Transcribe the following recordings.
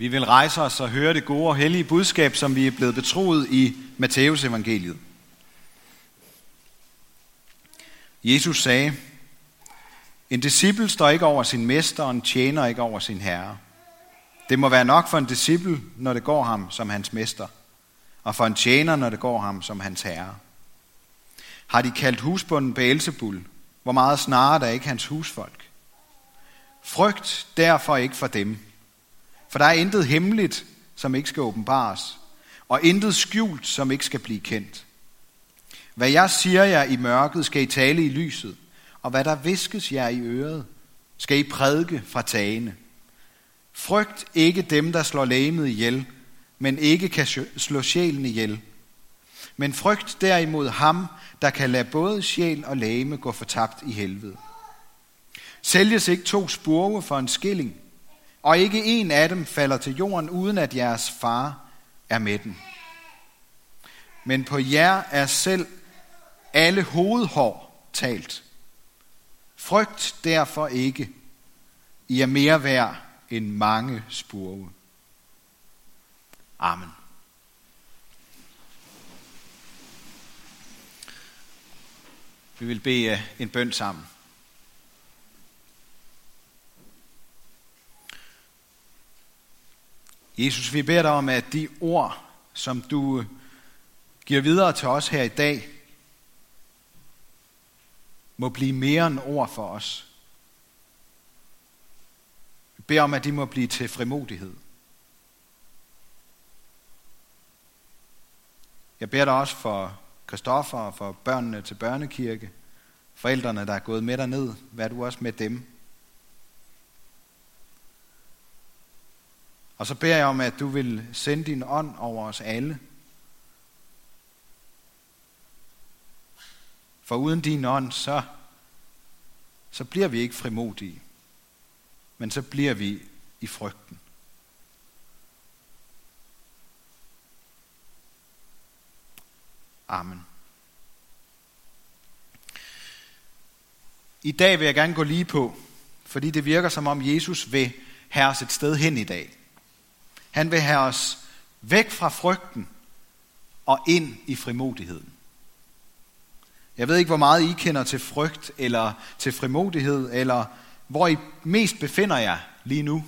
Vi vil rejse os og høre det gode og hellige budskab, som vi er blevet betroet i Matteus evangeliet. Jesus sagde, en disciple står ikke over sin mester, og en tjener ikke over sin herre. Det må være nok for en disciple, når det går ham som hans mester, og for en tjener, når det går ham som hans herre. Har de kaldt husbunden Beelzebul, hvor meget snarere der ikke hans husfolk. Frygt derfor ikke for dem, for der er intet hemmeligt, som ikke skal åbenbares, og intet skjult, som ikke skal blive kendt. Hvad jeg siger jer i mørket, skal I tale i lyset, og hvad der viskes jer i øret, skal I prædike fra tagene. Frygt ikke dem, der slår lægemet ihjel, men ikke kan slå sjælen ihjel. Men frygt derimod ham, der kan lade både sjæl og lægeme gå fortabt i helvede. Sælges ikke to spurve for en skilling, og ikke en af dem falder til jorden, uden at jeres far er med den. Men på jer er selv alle hovedhår talt. Frygt derfor ikke. I er mere værd end mange spurve. Amen. Vi vil bede eh, en bøn sammen. Jesus, vi beder dig om, at de ord, som du øh, giver videre til os her i dag, må blive mere end ord for os. Vi beder om, at de må blive til frimodighed. Jeg beder dig også for Kristoffer og for børnene til børnekirke, forældrene, der er gået med ned, vær du også med dem. Og så beder jeg om, at du vil sende din ånd over os alle. For uden din ånd, så, så bliver vi ikke frimodige, men så bliver vi i frygten. Amen. I dag vil jeg gerne gå lige på, fordi det virker som om Jesus vil have os et sted hen i dag. Han vil have os væk fra frygten og ind i frimodigheden. Jeg ved ikke, hvor meget I kender til frygt eller til frimodighed, eller hvor I mest befinder jer lige nu.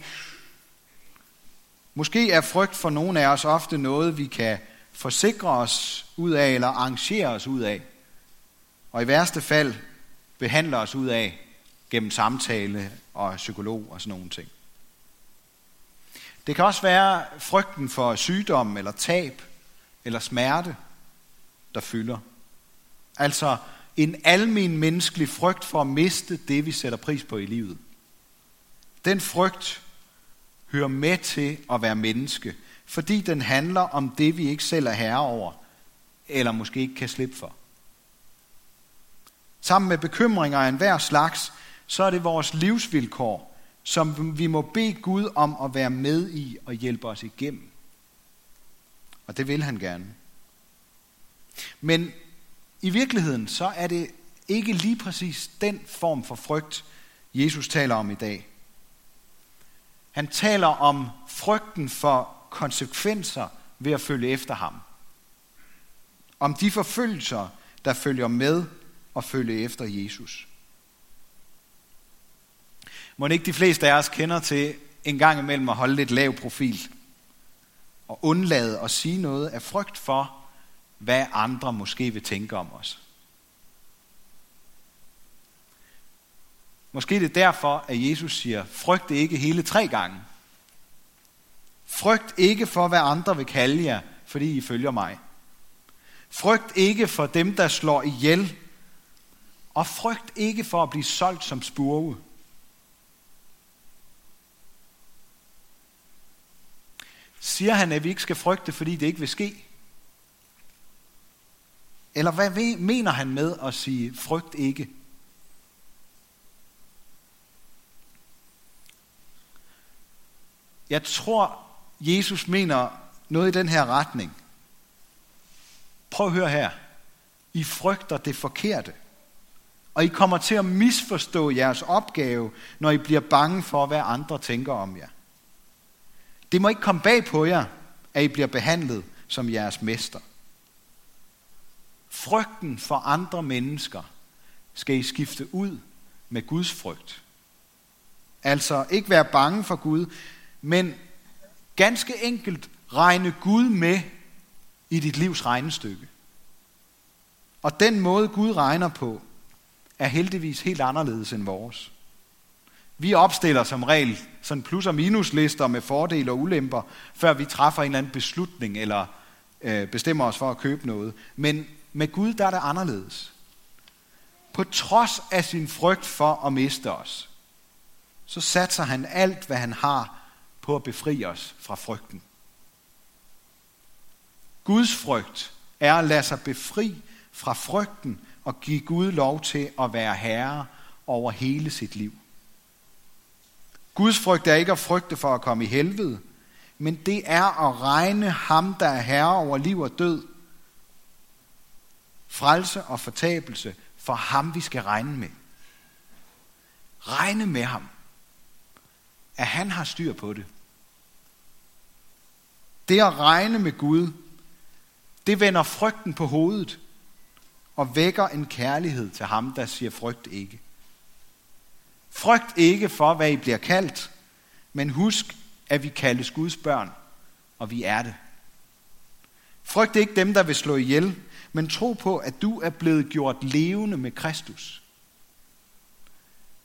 Måske er frygt for nogle af os ofte noget, vi kan forsikre os ud af eller arrangere os ud af. Og i værste fald behandle os ud af gennem samtale og psykolog og sådan nogle ting. Det kan også være frygten for sygdom eller tab eller smerte, der fylder. Altså en almen menneskelig frygt for at miste det, vi sætter pris på i livet. Den frygt hører med til at være menneske, fordi den handler om det, vi ikke selv er herre over, eller måske ikke kan slippe for. Sammen med bekymringer af enhver slags, så er det vores livsvilkår, som vi må bede Gud om at være med i og hjælpe os igennem. Og det vil han gerne. Men i virkeligheden, så er det ikke lige præcis den form for frygt, Jesus taler om i dag. Han taler om frygten for konsekvenser ved at følge efter ham. Om de forfølgelser, der følger med at følge efter Jesus. Må ikke de fleste af os kender til en gang imellem at holde lidt lav profil og undlade at sige noget af frygt for, hvad andre måske vil tænke om os. Måske det er derfor, at Jesus siger, frygt ikke hele tre gange. Frygt ikke for, hvad andre vil kalde jer, fordi I følger mig. Frygt ikke for dem, der slår ihjel. Og frygt ikke for at blive solgt som spurve. Siger han, at vi ikke skal frygte, fordi det ikke vil ske? Eller hvad mener han med at sige, frygt ikke? Jeg tror, Jesus mener noget i den her retning. Prøv at høre her. I frygter det forkerte. Og I kommer til at misforstå jeres opgave, når I bliver bange for, hvad andre tænker om jer. Det må ikke komme bag på jer, at I bliver behandlet som jeres mester. Frygten for andre mennesker skal I skifte ud med Guds frygt. Altså ikke være bange for Gud, men ganske enkelt regne Gud med i dit livs regnestykke. Og den måde Gud regner på, er heldigvis helt anderledes end vores. Vi opstiller som regel sådan plus- og minuslister med fordele og ulemper, før vi træffer en eller anden beslutning eller øh, bestemmer os for at købe noget. Men med Gud der er det anderledes. På trods af sin frygt for at miste os, så satser han alt, hvad han har, på at befri os fra frygten. Guds frygt er at lade sig befri fra frygten og give Gud lov til at være herre over hele sit liv. Guds frygt er ikke at frygte for at komme i helvede, men det er at regne ham, der er herre over liv og død, frelse og fortabelse for ham, vi skal regne med. Regne med ham. At han har styr på det. Det at regne med Gud, det vender frygten på hovedet og vækker en kærlighed til ham, der siger frygt ikke. Frygt ikke for, hvad I bliver kaldt, men husk, at vi kaldes Guds børn, og vi er det. Frygt ikke dem, der vil slå ihjel, men tro på, at du er blevet gjort levende med Kristus.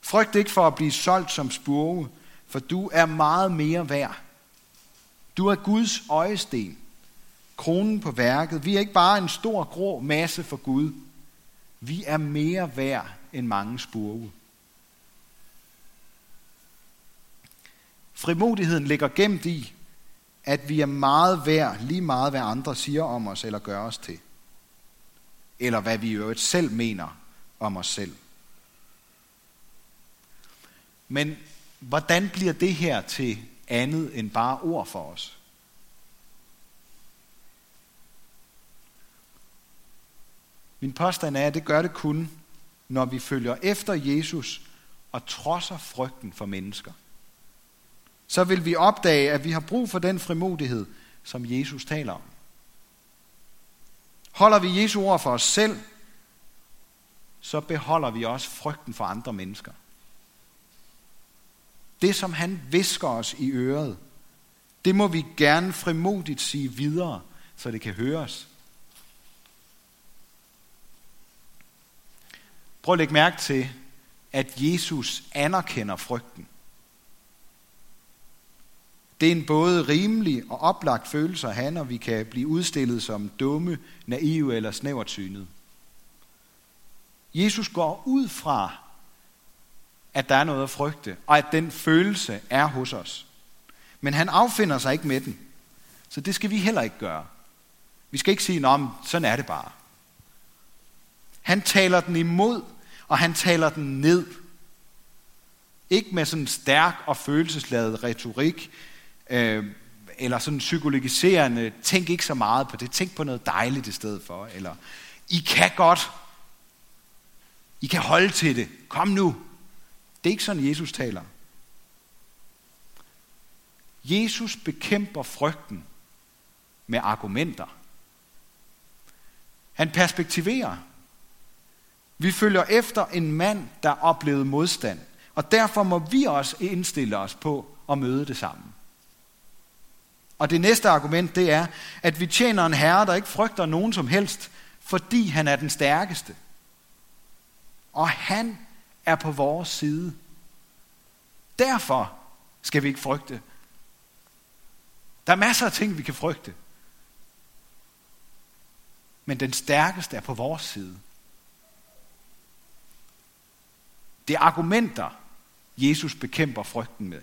Frygt ikke for at blive solgt som spurve, for du er meget mere værd. Du er Guds øjesten, kronen på værket. Vi er ikke bare en stor grå masse for Gud. Vi er mere værd end mange spurve. Frimodigheden ligger gemt i, at vi er meget værd, lige meget hvad andre siger om os eller gør os til. Eller hvad vi i øvrigt selv mener om os selv. Men hvordan bliver det her til andet end bare ord for os? Min påstand er, at det gør det kun, når vi følger efter Jesus og trodser frygten for mennesker så vil vi opdage, at vi har brug for den frimodighed, som Jesus taler om. Holder vi Jesu ord for os selv, så beholder vi også frygten for andre mennesker. Det, som han visker os i øret, det må vi gerne frimodigt sige videre, så det kan høres. Prøv at lægge mærke til, at Jesus anerkender frygten. Det er en både rimelig og oplagt følelse at have, når vi kan blive udstillet som dumme, naive eller snævertsynet. Jesus går ud fra, at der er noget at frygte, og at den følelse er hos os. Men han affinder sig ikke med den. Så det skal vi heller ikke gøre. Vi skal ikke sige, om sådan er det bare. Han taler den imod, og han taler den ned. Ikke med sådan stærk og følelsesladet retorik, øh, eller sådan psykologiserende, tænk ikke så meget på det, tænk på noget dejligt i stedet for, eller I kan godt, I kan holde til det, kom nu. Det er ikke sådan, Jesus taler. Jesus bekæmper frygten med argumenter. Han perspektiverer. Vi følger efter en mand, der oplevede modstand, og derfor må vi også indstille os på at møde det samme. Og det næste argument, det er, at vi tjener en herre, der ikke frygter nogen som helst, fordi han er den stærkeste. Og han er på vores side. Derfor skal vi ikke frygte. Der er masser af ting, vi kan frygte. Men den stærkeste er på vores side. Det er argumenter, Jesus bekæmper frygten med.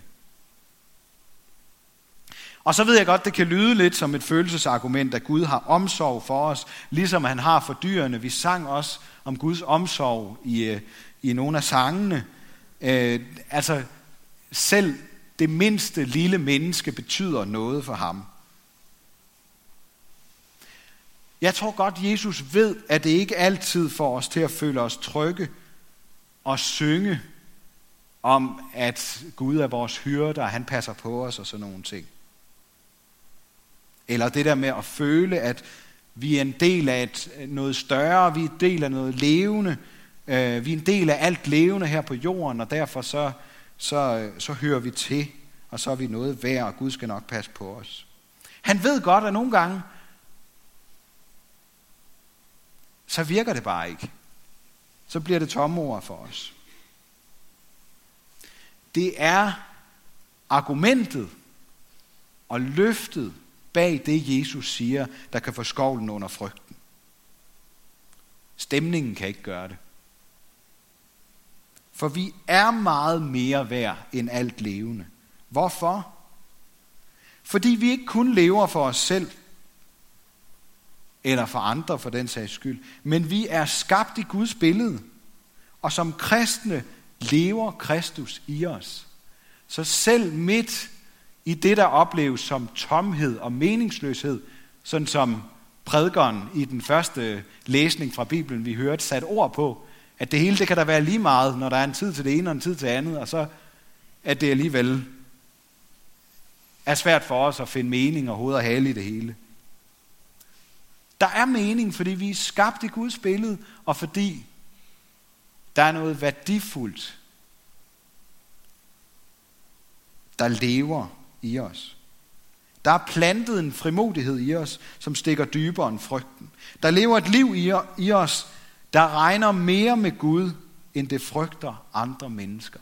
Og så ved jeg godt, det kan lyde lidt som et følelsesargument, at Gud har omsorg for os, ligesom han har for dyrene. Vi sang også om Guds omsorg i, øh, i nogle af sangene. Øh, altså, selv det mindste lille menneske betyder noget for ham. Jeg tror godt, Jesus ved, at det ikke altid får os til at føle os trygge og synge om, at Gud er vores hyrde, og han passer på os og sådan nogle ting. Eller det der med at føle, at vi er en del af et, øh, noget større, vi er en del af noget levende, øh, vi er en del af alt levende her på jorden, og derfor så, så, øh, så hører vi til, og så er vi noget værd, og Gud skal nok passe på os. Han ved godt, at nogle gange, så virker det bare ikke. Så bliver det tomme ord for os. Det er argumentet og løftet bag det, Jesus siger, der kan få skovlen under frygten. Stemningen kan ikke gøre det. For vi er meget mere værd end alt levende. Hvorfor? Fordi vi ikke kun lever for os selv, eller for andre for den sags skyld, men vi er skabt i Guds billede, og som kristne lever Kristus i os. Så selv midt i det, der opleves som tomhed og meningsløshed, sådan som prædikeren i den første læsning fra Bibelen, vi hørte, sat ord på, at det hele det kan der være lige meget, når der er en tid til det ene og en tid til andet, og så at det alligevel er svært for os at finde mening og hoved og hale i det hele. Der er mening, fordi vi er skabt i Guds billede, og fordi der er noget værdifuldt, der lever i os. Der er plantet en frimodighed i os, som stikker dybere end frygten. Der lever et liv i os, der regner mere med Gud, end det frygter andre mennesker.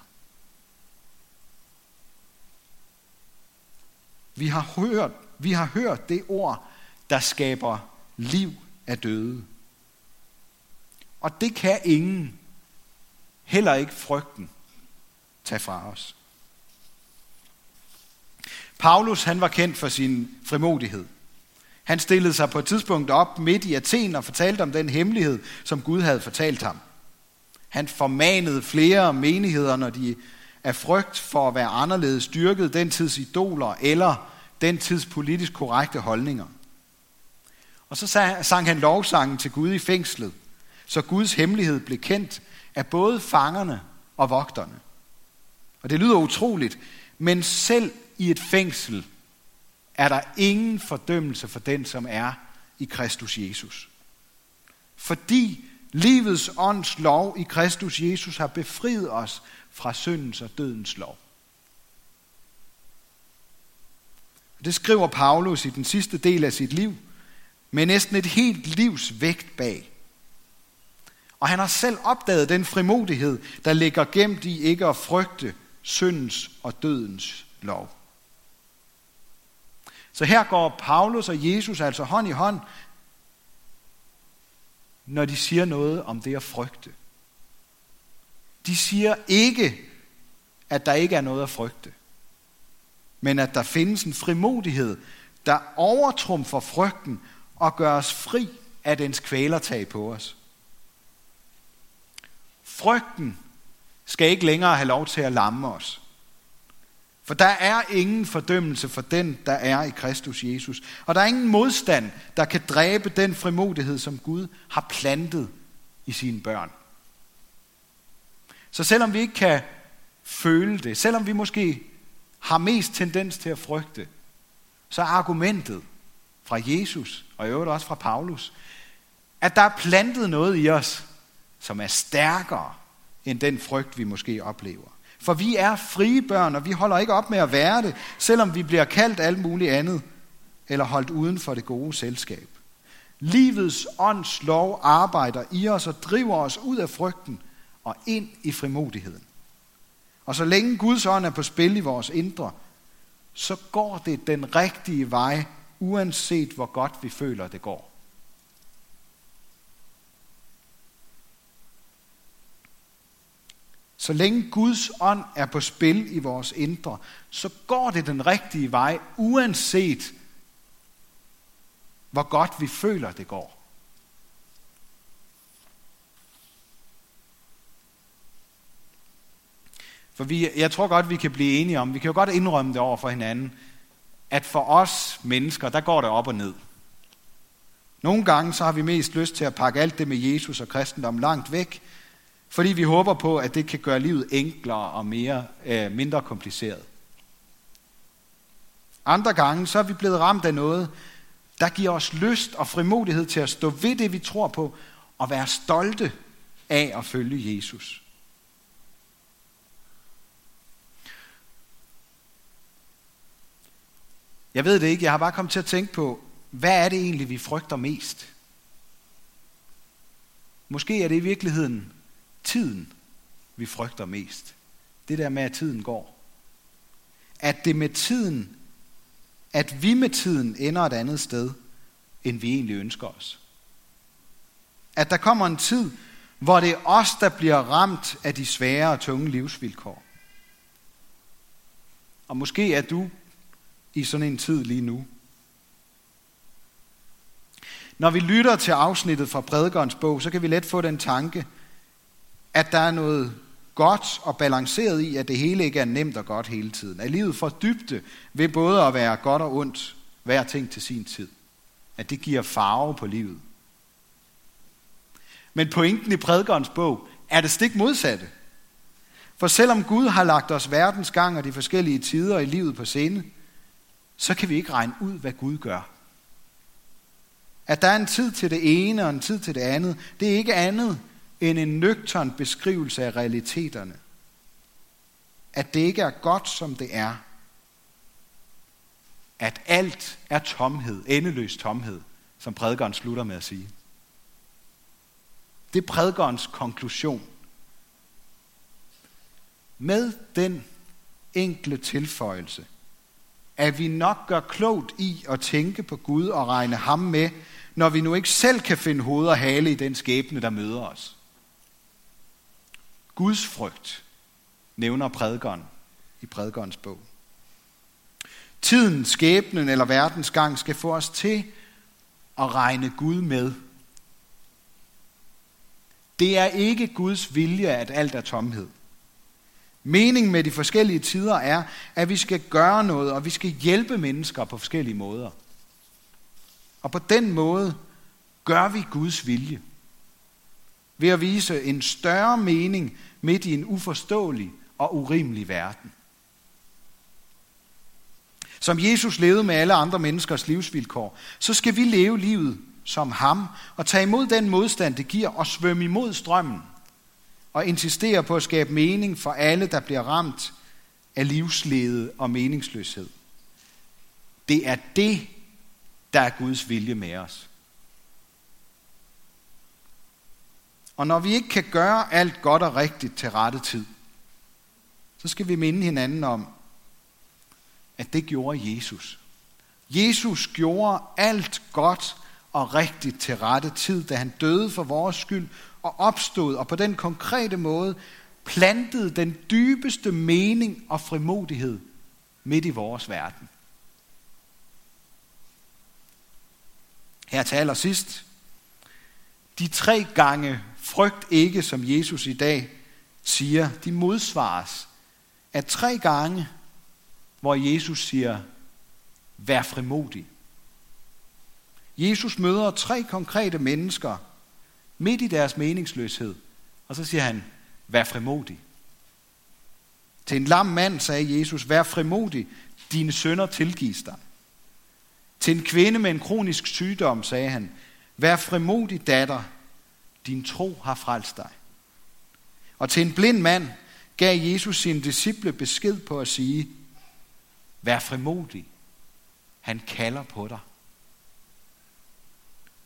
Vi har hørt, vi har hørt det ord, der skaber liv af døde. Og det kan ingen, heller ikke frygten, tage fra os. Paulus han var kendt for sin frimodighed. Han stillede sig på et tidspunkt op midt i Athen og fortalte om den hemmelighed, som Gud havde fortalt ham. Han formanede flere menigheder, når de af frygt for at være anderledes styrket den tids idoler eller den tids politisk korrekte holdninger. Og så sang han lovsangen til Gud i fængslet, så Guds hemmelighed blev kendt af både fangerne og vogterne. Og det lyder utroligt, men selv i et fængsel er der ingen fordømmelse for den, som er i Kristus Jesus. Fordi livets ånds lov i Kristus Jesus har befriet os fra syndens og dødens lov. Det skriver Paulus i den sidste del af sit liv, med næsten et helt livs vægt bag. Og han har selv opdaget den frimodighed, der ligger gemt i ikke at frygte syndens og dødens lov. Så her går Paulus og Jesus altså hånd i hånd, når de siger noget om det at frygte. De siger ikke, at der ikke er noget at frygte, men at der findes en frimodighed, der overtrumfer frygten og gør os fri af dens kvælertag på os. Frygten skal ikke længere have lov til at lamme os. For der er ingen fordømmelse for den, der er i Kristus Jesus. Og der er ingen modstand, der kan dræbe den frimodighed, som Gud har plantet i sine børn. Så selvom vi ikke kan føle det, selvom vi måske har mest tendens til at frygte, så er argumentet fra Jesus, og i øvrigt også fra Paulus, at der er plantet noget i os, som er stærkere end den frygt, vi måske oplever. For vi er frie børn, og vi holder ikke op med at være det, selvom vi bliver kaldt alt muligt andet, eller holdt uden for det gode selskab. Livets ånds lov arbejder i os og driver os ud af frygten og ind i frimodigheden. Og så længe Guds ånd er på spil i vores indre, så går det den rigtige vej, uanset hvor godt vi føler, det går. Så længe Guds ånd er på spil i vores indre, så går det den rigtige vej, uanset hvor godt vi føler, det går. For vi, jeg tror godt, vi kan blive enige om, vi kan jo godt indrømme det over for hinanden, at for os mennesker, der går det op og ned. Nogle gange så har vi mest lyst til at pakke alt det med Jesus og kristendom langt væk, fordi vi håber på, at det kan gøre livet enklere og mere, øh, mindre kompliceret. Andre gange så er vi blevet ramt af noget, der giver os lyst og frimodighed til at stå ved det, vi tror på, og være stolte af at følge Jesus. Jeg ved det ikke, jeg har bare kommet til at tænke på, hvad er det egentlig, vi frygter mest? Måske er det i virkeligheden tiden, vi frygter mest. Det der med, at tiden går. At det med tiden, at vi med tiden ender et andet sted, end vi egentlig ønsker os. At der kommer en tid, hvor det er os, der bliver ramt af de svære og tunge livsvilkår. Og måske er du i sådan en tid lige nu. Når vi lytter til afsnittet fra prædikernes bog, så kan vi let få den tanke, at der er noget godt og balanceret i, at det hele ikke er nemt og godt hele tiden. At livet får dybde ved både at være godt og ondt, hver ting til sin tid. At det giver farve på livet. Men pointen i prædikernes bog er det stik modsatte. For selvom Gud har lagt os verdens gang og de forskellige tider i livet på scene, så kan vi ikke regne ud, hvad Gud gør. At der er en tid til det ene og en tid til det andet, det er ikke andet end en nøgtern beskrivelse af realiteterne. At det ikke er godt, som det er. At alt er tomhed, endeløs tomhed, som prædikeren slutter med at sige. Det er prædikernes konklusion. Med den enkle tilføjelse, at vi nok gør klogt i at tænke på Gud og regne ham med, når vi nu ikke selv kan finde hoved og hale i den skæbne, der møder os. Guds frygt nævner prædikeren i prædikernes bog. Tiden, skæbnen eller verdens gang skal få os til at regne Gud med. Det er ikke Guds vilje, at alt er tomhed. Meningen med de forskellige tider er, at vi skal gøre noget, og vi skal hjælpe mennesker på forskellige måder. Og på den måde gør vi Guds vilje. Ved at vise en større mening midt i en uforståelig og urimelig verden. Som Jesus levede med alle andre menneskers livsvilkår, så skal vi leve livet som ham og tage imod den modstand, det giver og svømme imod strømmen og insistere på at skabe mening for alle, der bliver ramt af livslede og meningsløshed. Det er det, der er Guds vilje med os. Og når vi ikke kan gøre alt godt og rigtigt til rette tid, så skal vi minde hinanden om, at det gjorde Jesus. Jesus gjorde alt godt og rigtigt til rette tid, da han døde for vores skyld og opstod, og på den konkrete måde plantede den dybeste mening og frimodighed midt i vores verden. Her taler sidst. De tre gange frygt ikke, som Jesus i dag siger, de modsvares af tre gange, hvor Jesus siger, vær frimodig. Jesus møder tre konkrete mennesker midt i deres meningsløshed, og så siger han, vær frimodig. Til en lam mand sagde Jesus, vær frimodig, dine sønner tilgives dig. Til en kvinde med en kronisk sygdom sagde han, vær frimodig datter, din tro har frelst dig. Og til en blind mand gav Jesus sine disciple besked på at sige, vær frimodig, han kalder på dig.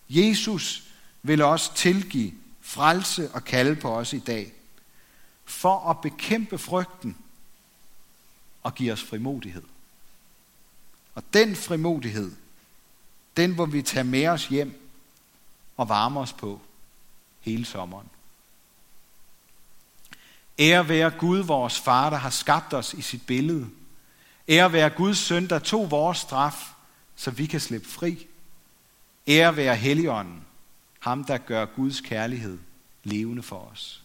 Jesus vil også tilgive, frelse og kalde på os i dag, for at bekæmpe frygten og give os frimodighed. Og den frimodighed, den hvor vi tager med os hjem og varmer os på hele sommeren. Ære være Gud, vores far, der har skabt os i sit billede. Ære være Guds søn, der tog vores straf, så vi kan slippe fri. Ære være Helligånden, ham der gør Guds kærlighed levende for os.